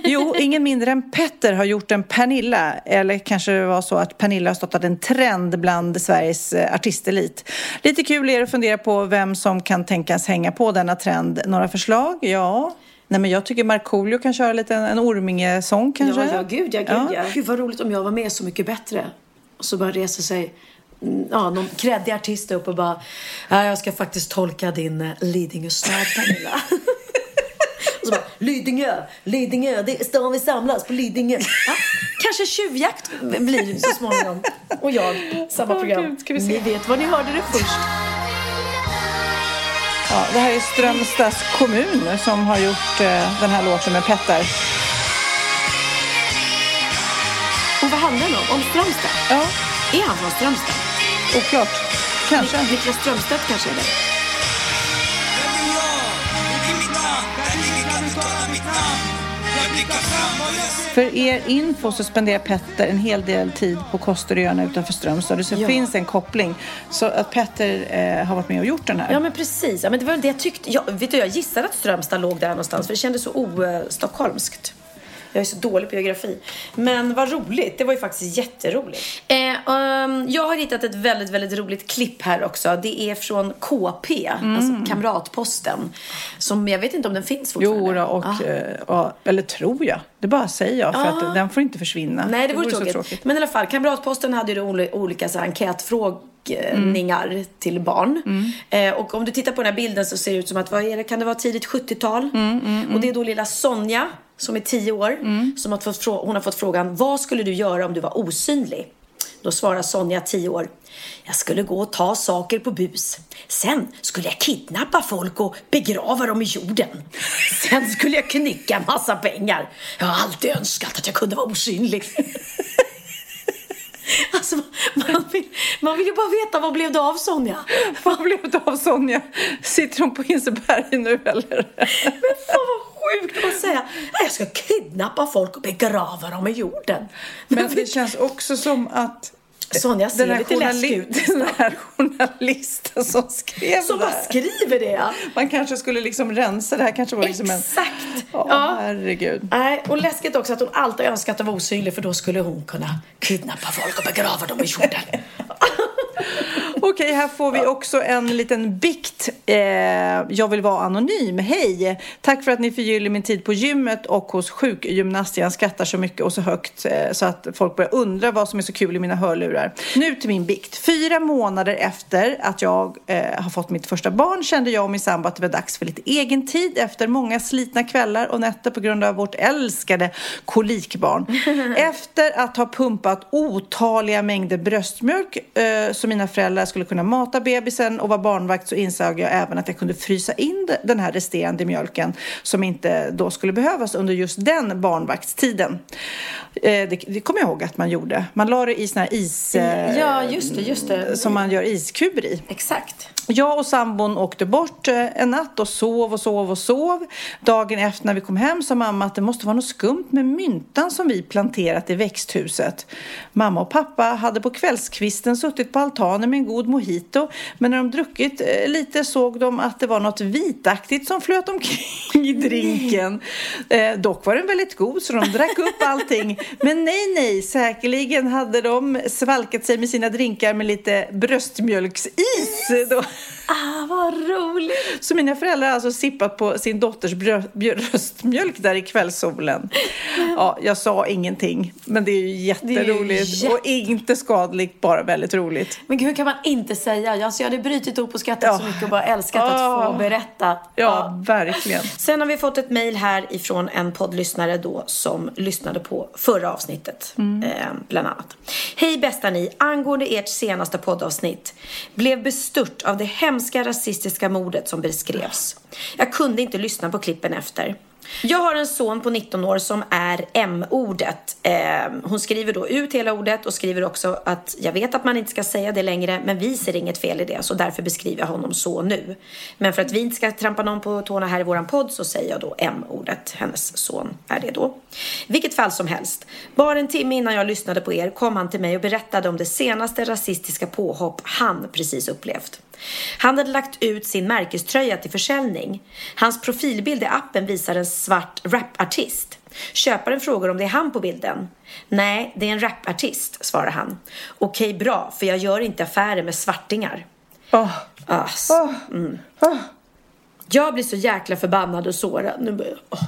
Jo, [laughs] ingen mindre än Petter har gjort en Pernilla. Eller kanske det var så att Pernilla har startat en trend bland Sveriges eh, artistelit. Lite kul är det att fundera på vem som kan tänkas hänga på denna trend. Några förslag? Ja. Nej, men jag tycker Markoolio kan köra lite en, en Orminge-sång kanske. Ja, ja, gud, ja, gud, ja. Gud vad roligt om jag var med Så mycket bättre. Och så bara reser sig mm, ja, någon kreddig artist upp och bara, ja, jag ska faktiskt tolka din eh, Lidingö stad, Pernilla. [laughs] och så bara, Lidingö, Lidingö, det är stan vi samlas på Lidingö. Ja, kanske tjuvjakt blir så småningom. Och jag, samma program. Gud, vi se. Ni vet var ni hörde det först. Ja, det här är Strömstads kommun som har gjort eh, den här låten med Petter. Och vad handlar den om? Om Strömstad? Ja, Är han från Strömstad? oklart. Kanske. Niklas Strömstedt kanske är det? För er info så spenderar Petter en hel del tid på Kosteröarna utanför Strömstad. Så det Ja. finns en koppling. Så att Petter eh, har varit med och gjort den här. Ja men precis. Ja, men det var det jag tyckte. Jag, vet du, jag gissade att Strömstad låg där någonstans för det kändes så o-stockholmskt. Jag är så dålig på geografi. Men vad roligt. Det var ju faktiskt jätteroligt. Eh, um, jag har hittat ett väldigt, väldigt roligt klipp här också. Det är från KP, alltså Kamratposten. Som jag vet inte om den finns fortfarande. Jo, då, och, Ah. eh, ja, eller tror jag. Det bara säger jag för Ja. att den får inte försvinna. Nej, det vore så tråkigt. tråkigt. Men i alla fall, Kamratposten hade ju olika så här enkätfrågningar till barn. Eh, och om du tittar på den här bilden så ser det ut som att, vad är det, kan det vara tidigt 70-tal? Och det är då lilla Sonja, som är 10 år, som har fått, hon har fått frågan, vad skulle du göra om du var osynlig? Då svarar Sonja, 10 år, jag skulle gå och ta saker på bus. Sen skulle jag kidnappa folk och begrava dem i jorden. Sen skulle jag knycka massa pengar. Jag har alltid önskat att jag kunde vara osynlig. [laughs] Alltså, man vill, man vill ju bara veta vad blev det av Sonja? Vad blev det av Sonja? Sitter hon på Hinseberg nu eller? Men fan vad sjukt att säga. "Nej, Jag ska kidnappa folk och begrava dem i jorden. Men det känns också som att Sonja ser den här, lite läskig ut. [laughs] den här journalisten som skrev Som det bara här. skriver det ja. Man kanske skulle liksom rensa det här kanske var liksom en... Exakt. Ja, Ja. herregud. Nej, och läskigt också att hon alltid önskat att vara osynlig för då skulle hon kunna kidnappa folk och begrava dem i jorden. [laughs] [laughs] Okej, här får vi också en liten bikt. Eh, jag vill vara anonym. Hej! Tack för att ni förgyller min tid på gymmet och hos sjukgymnasten. Jag skrattar så mycket och så högt eh, så att folk börjar undra vad som är så kul i mina hörlurar. Nu till min bikt. Fyra månader efter att jag eh, har fått mitt första barn kände jag och min sambo att det var dags för lite egen tid efter många slitna kvällar och nätter på grund av vårt älskade kolikbarn. [laughs] Efter att ha pumpat otaliga mängder bröstmjölk eh, så mina föräldrar skulle kunna mata bebisen och vara barnvakt så insåg jag även att jag kunde frysa in de- den här resterande mjölken som inte då skulle behövas under just den barnvaktstiden. Eh, det, det kommer jag ihåg att man gjorde. Man la det i såna här is... eh, Ja, just det, just det. Som man gör iskuber i. Exakt. Jag och sambon åkte bort eh, en natt och sov och sov och sov. Dagen efter när vi kom hem sa mamma att det måste vara något skumt med myntan som vi planterat i växthuset. Mamma och pappa hade på kvällskvisten suttit på altanen med en god god mojito. Men när de druckit eh, lite såg de att det var något vitaktigt som flöt omkring i drinken. Eh, dock var den väldigt god så de drack upp [laughs] allting. Men nej, nej, säkerligen hade de svalkat sig med sina drinkar med lite bröstmjölksis. Då. Ah, vad roligt! Så mina föräldrar har alltså sippat på sin dotters brö- bröstmjölk där i kvällssolen. Ja, jag sa ingenting, men det är ju jätteroligt. jätte- Och inte skadligt, bara väldigt roligt. Men hur kan man inte säga? Alltså, jag hade brutit ihop och skrattat så Ja. mycket och bara älskat att få Ah. berätta. Ja, verkligen. Sen har vi fått ett mejl här ifrån en poddlyssnare då som lyssnade på förra avsnittet. Mm. Eh, bland annat. Hej bästa ni! Angående ert senaste poddavsnitt. Blev bestört av det hemska rasistiska mordet som beskrevs. Jag kunde inte lyssna på klippen efter. Jag har en son på 19 år som är M-ordet. Eh, hon skriver då ut hela ordet och skriver också att jag vet att man inte ska säga det längre men vi ser inget fel i det så därför beskriver jag honom så nu. Men för att vi inte ska trampa någon på tårna här i våran podd så säger jag då M-ordet. Hennes son är det då. Vilket fall som helst. Bara en timme innan jag lyssnade på er kom han till mig och berättade om det senaste rasistiska påhopp han precis upplevt. Han hade lagt ut sin märkeströja till försäljning. Hans profilbild i appen visar en svart rapartist. Köparen frågar om det är han på bilden. Nej, det är en rapartist, svarar han. Okej, bra, för jag gör inte affärer med svartingar. Åh, Ass. åh, åh. Jag blir så jäkla förbannad och sårad. Nu börjar jag. åh.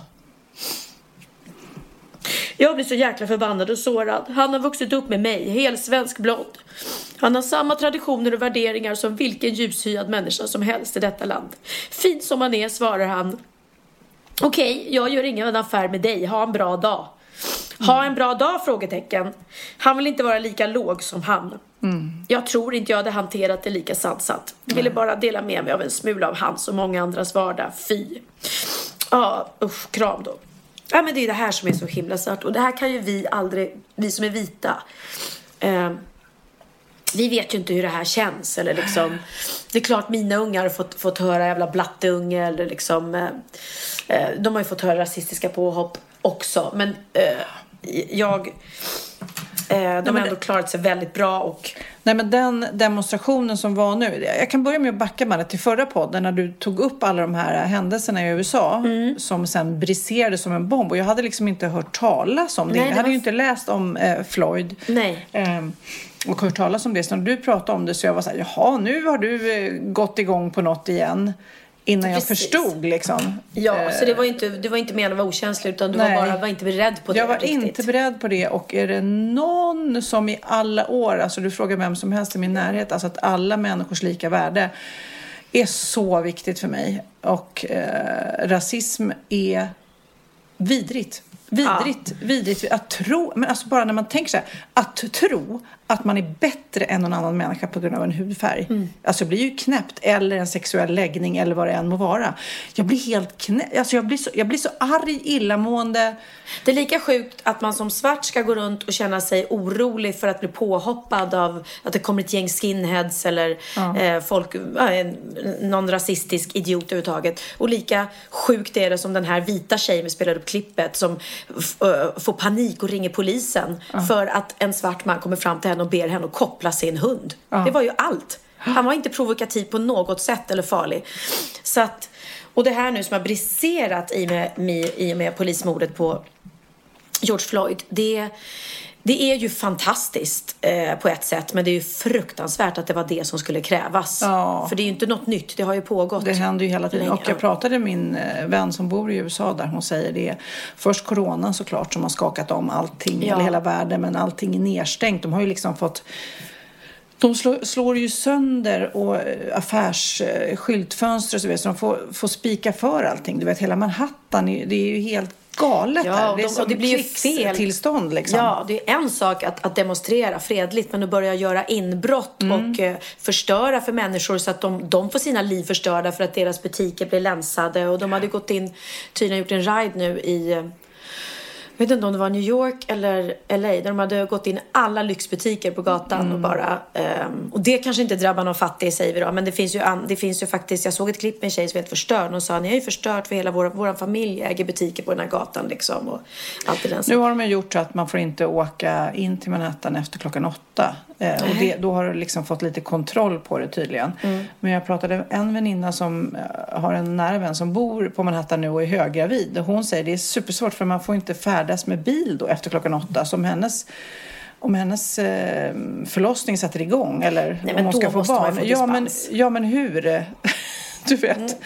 Jag blir så jäkla förbannad och sårad. Han har vuxit upp med mig, hel svensk blond. Han har samma traditioner och värderingar som vilken ljushyad människa som helst i detta land. Fin som han är, svarar han. Okej, jag gör ingen affär med dig. Ha en bra dag. Ha en bra dag? Frågetecken. Han vill inte vara lika låg som han. Jag tror inte jag hade hanterat det lika sansat. Ville bara dela med mig av en smula av hans och många andras vardag. Fy. Ja, usch, kram då. Ja, men det är det här som är så himla stört. Och det här kan ju vi aldrig, vi som är vita. Eh, vi vet ju inte hur det här känns. Eller liksom, det är klart mina ungar har fått, fått höra jävla blatteunge eller liksom, eh, eh, de har ju fått höra rasistiska påhopp också. Men eh, jag, eh, de har ändå klarat sig väldigt bra och Nej, men den demonstrationen som var nu. Jag kan börja med att backa med det till förra podden när du tog upp alla de här händelserna i USA Mm. som sen briserade som en bomb. Och jag hade liksom inte hört talas om det. Nej, det jag hade ju inte läst om eh, Floyd. nej. Ehm, och hört talas om det. Så när du pratade om det så jag var så här, jaha, nu har du eh, gått igång på något igen. Innan jag Precis. förstod liksom. Ja, så det var inte, det var inte menat att vara okänslig utan du Nej. var bara var inte beredd på det Jag var riktigt. inte beredd på det och är det någon som i alla år, alltså du frågar vem som helst i min närhet, alltså att alla människors lika värde är så viktigt för mig. Och eh, rasism är vidrigt. Vidrigt, vidrigt. Att tro, men alltså bara när man tänker så här, att tro att man är bättre än någon annan människa på grund av en hudfärg. Mm. Alltså blir ju knäppt, eller en sexuell läggning eller vad det än må vara. Jag blir helt knäppt, alltså jag blir så, jag blir så arg, illamående. Det är lika sjukt att man som svart ska gå runt och känna sig orolig för att bli påhoppad av att det kommer ett gäng skinheads eller eh, folk, ja, en, någon rasistisk idiot överhuvudtaget. Och lika sjukt är det som den här vita tjejen vi spelade upp klippet som får panik och ringer polisen för att en svart man kommer fram till henne och ber henne att koppla sin hund. Det var ju allt. Han var inte provokativ på något sätt eller farlig. Så att, och det här nu som har briserat i och med, med, i och med polismordet på George Floyd, det, det är ju fantastiskt eh, på ett sätt men det är ju fruktansvärt att det var det som skulle krävas. Ja. För det är ju inte något nytt, det har ju pågått. Det händer ju hela tiden. länge. Och jag pratade med min eh, vän som bor i USA där hon säger det. Först coronan såklart som har skakat om allting, Ja. eller hela världen, men allting är nedstängt. De har ju liksom fått de slår, slår ju sönder och eh, affärsskyltfönster och så vidare så de får, får spika för allting. Du vet hela Manhattan, det är ju helt galet Ja, och Det är de- som och det blir ju fel. krigstillstånd liksom. Ja, det är en sak att, att demonstrera fredligt men att börja göra inbrott Mm. och eh, förstöra för människor så att de, de får sina liv förstörda för att deras butiker blir länsade och de hade gått in, tydligen gjort en ride nu i eh, vet inte om det var New York eller LA, där de hade gått in alla lyxbutiker på gatan Mm. och bara... ehm, och det kanske inte drabbar någon fattig säger vi då, men det finns ju, det finns ju faktiskt, jag såg ett klipp med en tjej som var helt förstörd och sa ni har ju förstört för hela vår, vår familj äger butiker på den här gatan liksom och allt i den Nu har de ju gjort så att man får inte åka in till Manhattan efter klockan åtta. Eh, och det, då har du liksom fått lite kontroll på det tydligen. Mm. Men jag pratade med en väninna som eh, har en nära vän som bor på Manhattan nu och är höggravid. Hon säger det är supersvårt för man får inte färdas med bil då efter klockan åtta. Så om hennes om hennes eh, förlossning sätter igång eller men om hon ska få barn. få ja, men, ja, men hur? [laughs] Du vet.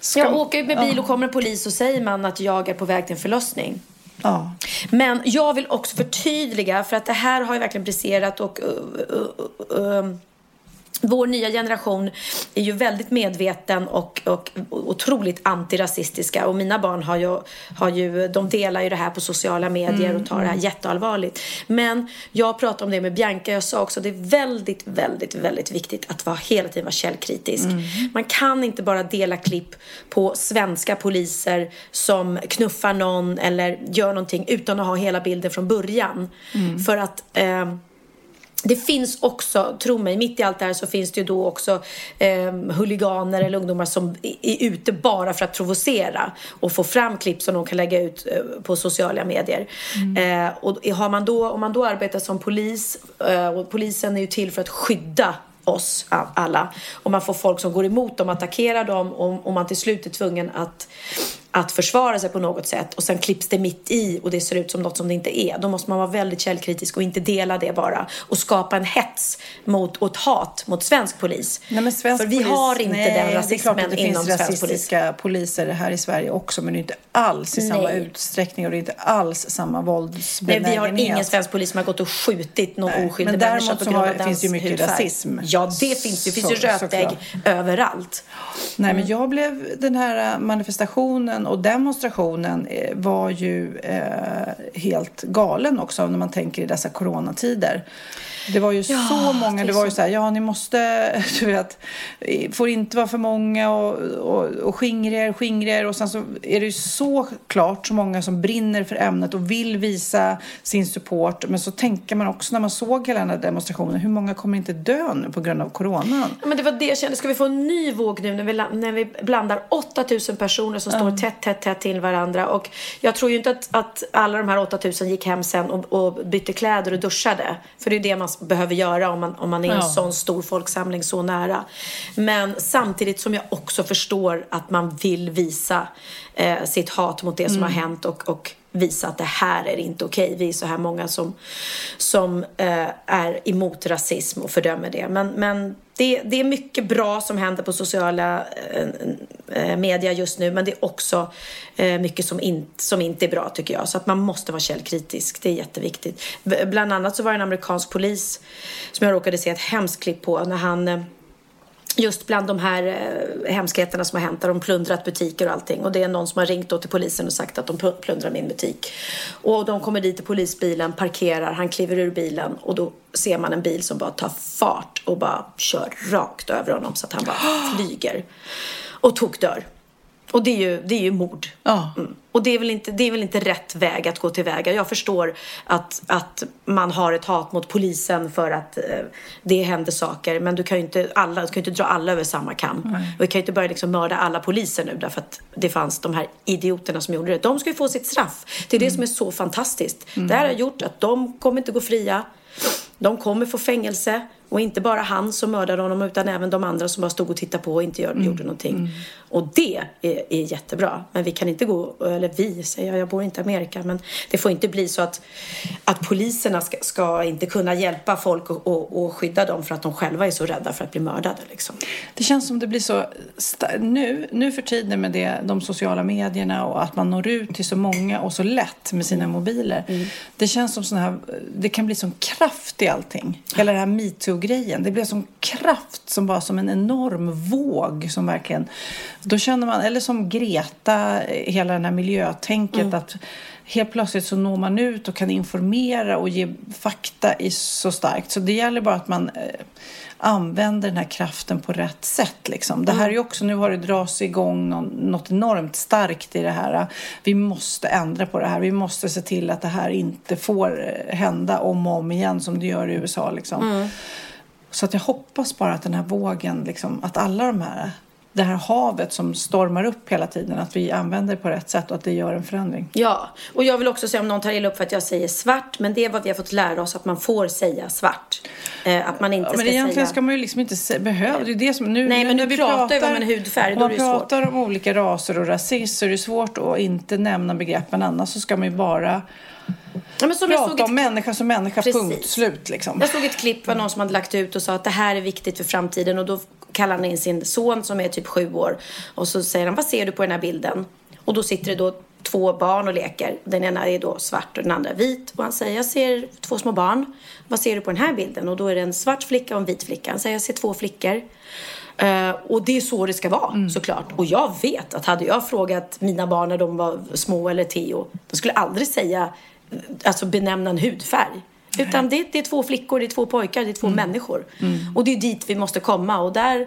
Ska- Jag åker ut med bil och kommer en polis och säger man att jag är på väg till en förlossning. Ja. Men jag vill också förtydliga, för att det här har ju verkligen briserat och uh, uh, uh, vår nya generation är ju väldigt medveten och, och otroligt antirasistiska och mina barn har ju, har ju, de delar ju det här på sociala medier och tar det här jätteallvarligt. Men jag pratade om det med Bianca, jag sa också att det är väldigt, väldigt, väldigt viktigt att vara, hela tiden vara källkritisk. Man kan inte bara dela klipp på svenska poliser som knuffar någon eller gör någonting utan att ha hela bilden från början. För att eh, det finns också, tro mig, mitt i allt det här så finns det ju då också eh, huliganer eller ungdomar som är ute bara för att provocera och få fram klipp som de kan lägga ut eh, på sociala medier. Eh, och har man då, om man då arbetar som polis, eh, och polisen är ju till för att skydda oss alla. Och man får folk som går emot dem, attackerar dem och, och man till slut är tvungen att, att försvara sig på något sätt och sen klipps det mitt i och det ser ut som något som det inte är. Då måste man vara väldigt källkritisk och inte dela det bara och skapa en hets mot, och ett hat mot svensk polis. Nej, men svensk För vi polis, har inte nej, den Det är rasismen klart att det inom finns svensk polis. rasistiska poliser här i Sverige också men det är inte alls i samma Nej. utsträckning och det är inte alls samma Nej, våldsbenägenhet. vi har ingen svensk polis som har gått och skjutit någon Nej, oskyldig men människa på grund av dens finns det ju mycket hudfärg. rasism. Ja, det finns det. Det finns ju Så- rötägg såklart. överallt. Nej, Mm. men jag blev den här manifestationen och demonstrationen eh, var ju eh, helt galen också när man tänker i dessa coronatider. Det var ju så många, det var ju så. här, ja ni måste, [laughs] du vet, får inte vara för många och, och, och skingra er, skingra er och sen så är det ju så klart så många som brinner för ämnet och vill visa sin support. Men så tänker man också när man såg hela den här demonstrationen, hur många kommer inte dö nu på grund av coronan? Ja, men det var det jag kände. Ska vi få en ny våg nu när vi, när vi blandar 8000 personer som står tätt, tätt, tätt till varandra? Och jag tror ju inte att, att alla de här 8000 gick hem sen och, och bytte kläder och duschade. För det är det man behöver göra om man, om man är en Ja. sån stor folksamling så nära. Men samtidigt som jag också förstår att man vill visa eh, sitt hat mot det som har hänt och, och visa att det här är inte okej. Vi är så här många som, som eh, är emot rasism och fördömer det. Men, men det, det är mycket bra som händer på sociala eh, eh medier just nu men det är också eh, mycket som, in, som inte är bra tycker jag. Så att man måste vara källkritisk, det är jätteviktigt. Bland annat så var det en amerikansk polis som jag råkade se ett hemskt klipp på när han eh, just bland de här eh, hemskheterna som har hänt där de plundrat butiker och allting. Och det är någon som har ringt då till polisen och sagt att de plundrar min butik. Och de kommer dit i polisbilen, parkerar, han kliver ur bilen och då ser man en bil som bara tar fart och bara kör rakt över honom så att han bara [gasps] flyger. Och tokdör. Och det är ju, det är ju mord. Ja. Mm. Och det är, väl inte, det är väl inte rätt väg att gå tillväga. Jag förstår att, att man har ett hat mot polisen för att eh, det händer saker. Men du kan ju inte, alla, du kan inte dra alla över samma kam. Och vi kan ju inte börja liksom mörda alla poliser nu därför att det fanns de här idioterna som gjorde det. De ska ju få sitt straff. Det är det som är så fantastiskt. Det här har gjort att de kommer inte gå fria. De kommer få fängelse. Och inte bara han som mördade honom utan även de andra som bara stod och tittade på och inte gör, gjorde någonting. Och det är, är jättebra. Men vi kan inte gå, eller vi säger jag, jag bor inte i Amerika. Men det får inte bli så att, att poliserna ska, ska inte kunna hjälpa folk och, och, och skydda dem för att de själva är så rädda för att bli mördade. Liksom. Det känns som det blir så nu, nu för tiden med det, de sociala medierna och att man når ut till så många och så lätt med sina mobiler. Det känns som sån här, det kan bli sån kraft i allting. Hela den här metoo-grejen. Det blir sån kraft som bara som en enorm våg som verkligen, då känner man, eller som Greta, hela den här miljötänket att helt plötsligt så når man ut och kan informera och ge fakta i så starkt. Så det gäller bara att man, eh, använder den här kraften på rätt sätt. Liksom. Det här är ju också, nu har det dras igång nå- något enormt starkt i det här. Vi måste ändra på det här. Vi måste se till att det här inte får eh, hända om och om igen som det gör i USA. Liksom. Så att jag hoppas bara att den här vågen, liksom, att alla de här, det här havet som stormar upp hela tiden, att vi använder det på rätt sätt och att det gör en förändring. Ja, och jag vill också säga om någon tar illa upp för att jag säger svart, men det är vad vi har fått lära oss att man får säga svart. Eh, att man inte Ja, men ska egentligen säga... ska man ju liksom inte se, behöva, det är det som nu Nej, men när nu vi pratar vi om en hudfärg, om då man är det svårt. pratar om olika raser och rasism så är det svårt att inte nämna begreppen annars så ska man ju bara ja, men som jag såg prata ett om människa som människa, Precis. punkt slut liksom. Jag såg ett klipp var någon som hade lagt ut och sa att det här är viktigt för framtiden och då kallar han in sin son som är typ sju år och så säger han vad ser du på den här bilden? Och då sitter det då två barn och leker. Den ena är då svart och den andra vit och han säger jag ser två små barn. Vad ser du på den här bilden? Och då är det en svart flicka och en vit flicka. Han säger jag ser två flickor. Eh, och det är så det ska vara såklart. Och jag vet att hade jag frågat mina barn när de var små eller Theo, de skulle aldrig säga, alltså benämna en hudfärg. Utan det, det är två flickor, det är två pojkar, det är två människor. Och det är dit vi måste komma. Och där,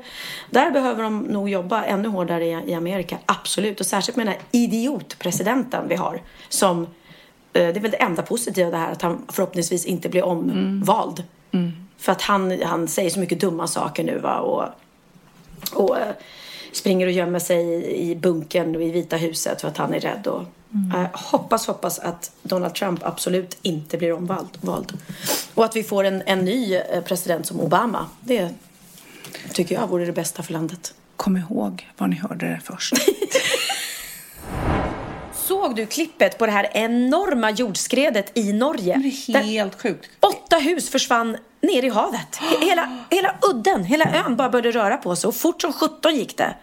där behöver de nog jobba ännu hårdare i, i Amerika. Absolut. Och särskilt med den här idiotpresidenten vi har. Som, eh, det är väl det enda positiva det här att han förhoppningsvis inte blir omvald. För att han, han säger så mycket dumma saker nu va. Och, och eh, springer och gömmer sig i, i bunkern och i Vita huset för att han är rädd. Och, eh, hoppas, hoppas att Donald Trump absolut inte blir omvald. Vald. Och att vi får en, en ny eh, president som Obama. Det tycker jag vore det bästa för landet. Kom ihåg var ni hörde det först. [laughs] Såg du klippet på det här enorma jordskredet i Norge? Det är helt sjukt. Åtta hus försvann ner i havet. He- Hela, hela udden, hela ön bara började röra på sig och fort som sjutton gick det.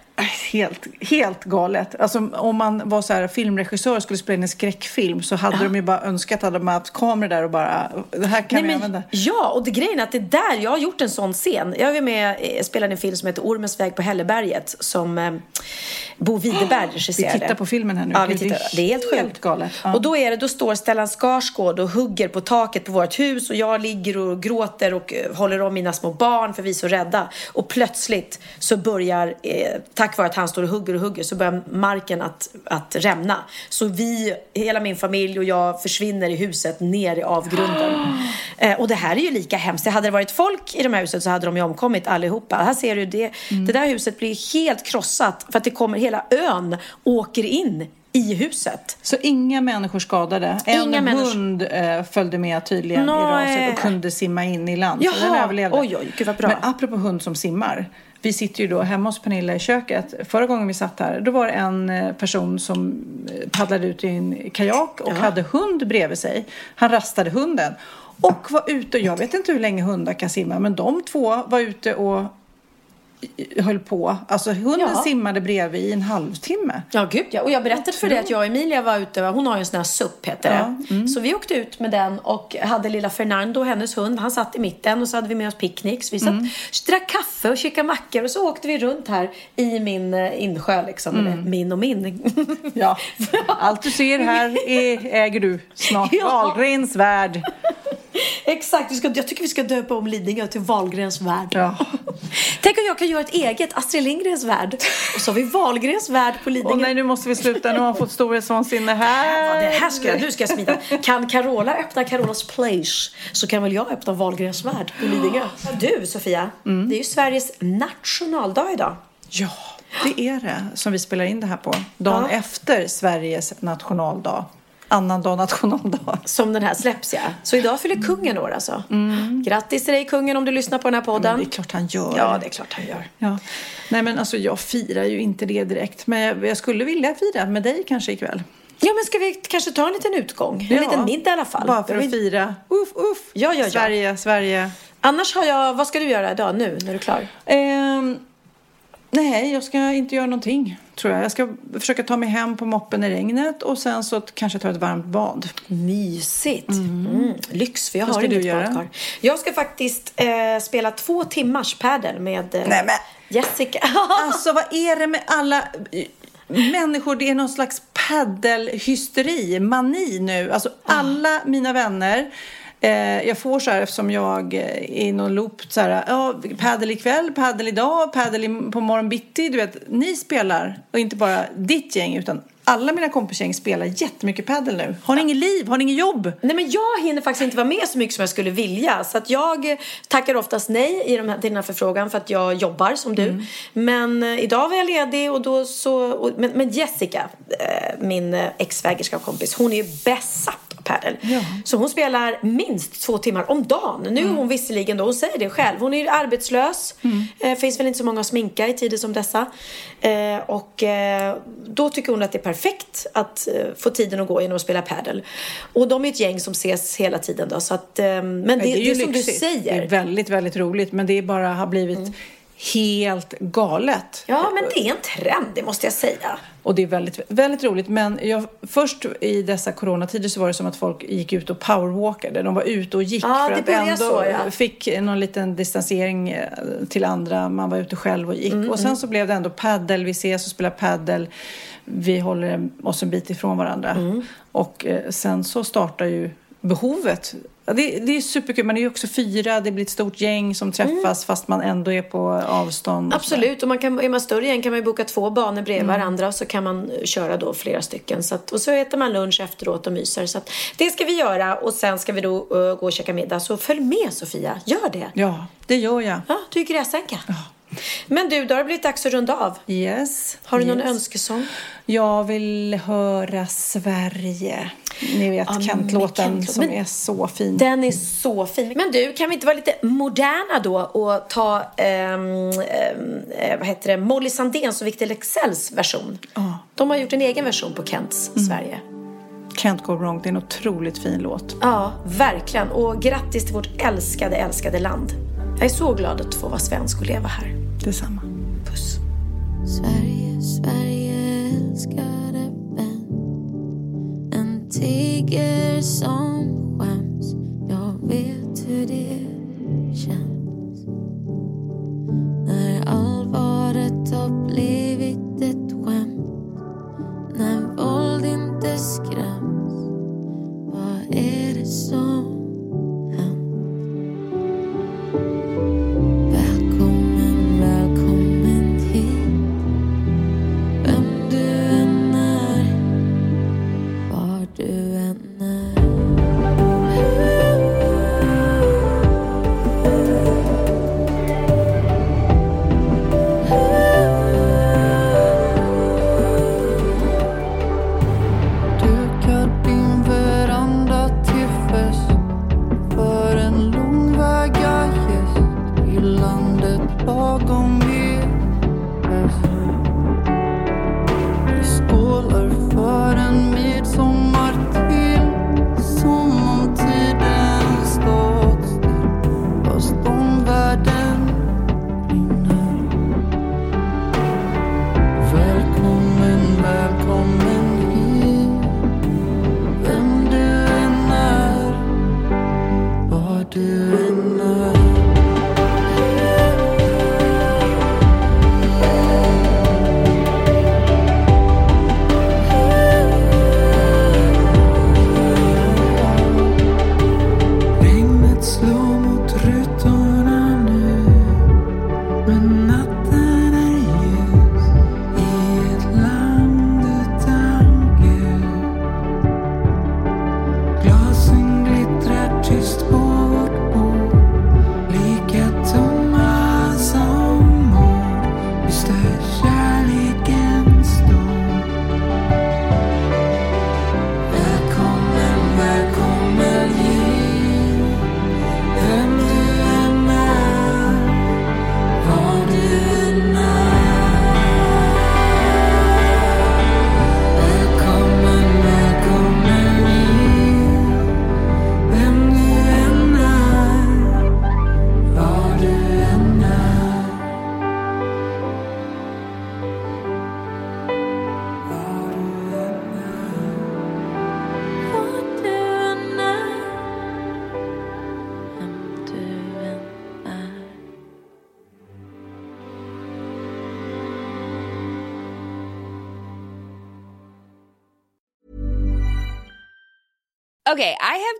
Helt, helt galet. Alltså, om man var så här, filmregissör och skulle spela in en skräckfilm så hade de ju bara önskat att de hade haft kameror där och bara, det här kan vi Nej, använda. men, ja, och det grejen är att det är där jag har gjort en sån scen. Jag var med eh, spelade en film som heter Ormens väg på Hälleberget som eh, Bo Widerberg [gasps] regisserade. Vi tittar på filmen här nu. Ja, vi tittar. Det är helt helt sjukt. galet. Ja. Och då är det, då står Stellan Skarsgård och hugger på taket på vårt hus och jag ligger och gråter och eh, håller om mina små barn för vi är så rädda. Och plötsligt så börjar, eh, tack vare att han står och hugger och hugger, så börjar marken att, att rämna. Så vi, hela min familj och jag försvinner i huset ner i avgrunden. [gasps] Eh, och det här är ju lika hemskt. Hade det varit folk i de här huset så hade de ju omkommit allihopa. Här ser du det. Det där huset blir helt krossat för att det kommer, hela ön åker in i huset. Så inga människor skadade. Inga en människor- hund eh, följde med tydligen Nej. i raset och kunde simma in i land. Så Jaha. den överlevde. Oj, oj, gud vad bra. Men apropå hund som simmar. Vi sitter ju då hemma hos Pernilla i köket. Förra gången vi satt här, då var det en eh, person som eh, paddlade ut i en kajak och hade hund bredvid sig. Han rastade hunden och var ute. Jag vet inte hur länge hundar kan simma, men de två var ute och höll på. Alltså hunden Ja. simmade bredvid i en halvtimme. Ja, gud ja. Och jag berättade för dig att jag och Emilia var ute, hon har ju en sån här SUP heter det. Ja, Så vi åkte ut med den och hade lilla Fernando, hennes hund, han satt i mitten och så hade vi med oss picknick. Så vi satt, drack kaffe och käkade mackor och så åkte vi runt här i min eh, insjö liksom. Eller min och min. [laughs] Ja, allt du ser här [laughs] är, äger du snart. [laughs] Ja. Wahlgrens värld. Exakt, vi ska, jag tycker vi ska döpa om Lidingö till Wahlgrens värld. Ja. Tänk om jag kan göra ett eget Astrid Lindgrens värld. Och så har vi Wahlgrens värld på Lidingö. Och nej, nu måste vi sluta. Nu har man fått storhetsvansinne Ja, här. det här ska jag, nu ska jag smida. Kan Carola öppna Carolas Place så kan väl jag öppna Wahlgrens värld på Lidingö. Du Sofia, det är ju Sveriges nationaldag idag. Ja, det är det som vi spelar in det här på. Dagen Ja. efter Sveriges nationaldag. Annandag nationaldag. Som den här släpps ja. Så idag fyller kungen år alltså. Grattis till dig kungen om du lyssnar på den här Men podden. det är klart han gör. Ja, det är klart han gör. Ja. Nej, men alltså jag firar ju inte det direkt. Men jag, jag skulle vilja fira med dig kanske ikväll. Ja, men ska vi kanske ta en liten utgång? En Ja. liten middag i alla fall. Bara för att fira. Uff, uff. Ja, ja, ja. Sverige, Sverige. Annars har jag, vad ska du göra idag nu när du är klar? Ehm, nej, jag ska inte göra någonting tror jag. Jag ska försöka ta mig hem på moppen i regnet och sen så kanske ta ett varmt bad. Mysigt. Mm. Lyx, för jag Vad har inget badkar. Jag ska faktiskt eh, spela två timmars padel med eh, Nej, men- Jessica. [laughs] Alltså vad är det med alla eh, människor? Det är någon slags paddelhysteri, mani nu. Alltså alla mina vänner Eh, jag får så här eftersom jag är i någon loop så här, ja, padel ikväll, padel idag, padel på morgon bitti. Du vet, ni spelar, och inte bara ditt gäng utan alla mina kompisgäng spelar jättemycket padel nu. Har ni inget liv? Har ni inget jobb? Nej men jag hinner faktiskt inte vara med så mycket som jag skulle vilja. Så att jag tackar oftast nej i de här, till den här förfrågan för att jag jobbar som du. Men eh, idag var jag ledig och då så... Och, men, men Jessica, eh, min eh, ex-svägerska kompis, hon är ju besatt av padel. Så hon spelar minst två timmar om dagen. Nu är hon visserligen då, hon säger det själv, hon är ju arbetslös. Eh, finns väl inte så många att sminka i tider som dessa. Och då tycker hon att det är perfekt att eh, få tiden att gå genom att spela padel. Och de är ett gäng som ses hela tiden då. Så att, eh, men det, det, ju är som du säger. Det är väldigt, väldigt roligt. Men det är bara har blivit helt galet. Ja, men det är en trend, det måste jag säga. Och det är väldigt, väldigt roligt. Men jag, först i dessa coronatider så var det som att folk gick ut och powerwalkade. De var ute och gick Ja, för det att ändå så, ja. fick någon liten distansering eh, till andra. Man var ute själv och gick. Mm, och sen så blev det ändå paddel. Vi ses och spelar paddel. Vi håller oss en bit ifrån varandra. Mm. Och eh, sen så startar ju behovet. Ja, Det, det är superkul. Man är ju också fyra. Det blir ett stort gäng som träffas fast man ändå är på avstånd. Absolut, och man kan, är man större igen kan man ju boka två banor bredvid varandra och så kan man köra då flera stycken. Så att, och så äter man lunch efteråt och myser. Så att, det ska vi göra och sen ska vi då eh, gå och käka middag. Så följ med Sofia, gör det. Ja, det gör jag. Ja, du är gräsänka. Men du, då har det blivit dags att runda av. Yes. Har du någon yes. önskesång? Jag vill höra Sverige. Ni vet Ja, Kent-låten som Men- är så fin. Den är så fin. Men du, kan vi inte vara lite moderna då och ta, ehm, eh, vad heter det, Molly Sandéns och Victor Leksells version? De har gjort en egen version på Kents Sverige. Can't go wrong. Det är en otroligt fin låt. Ja, verkligen. Och grattis till vårt älskade, älskade land. Jag är så glad att få vara svensk och leva här. Detsamma. Puss. Sverige, Sverige älskade vän En tiger som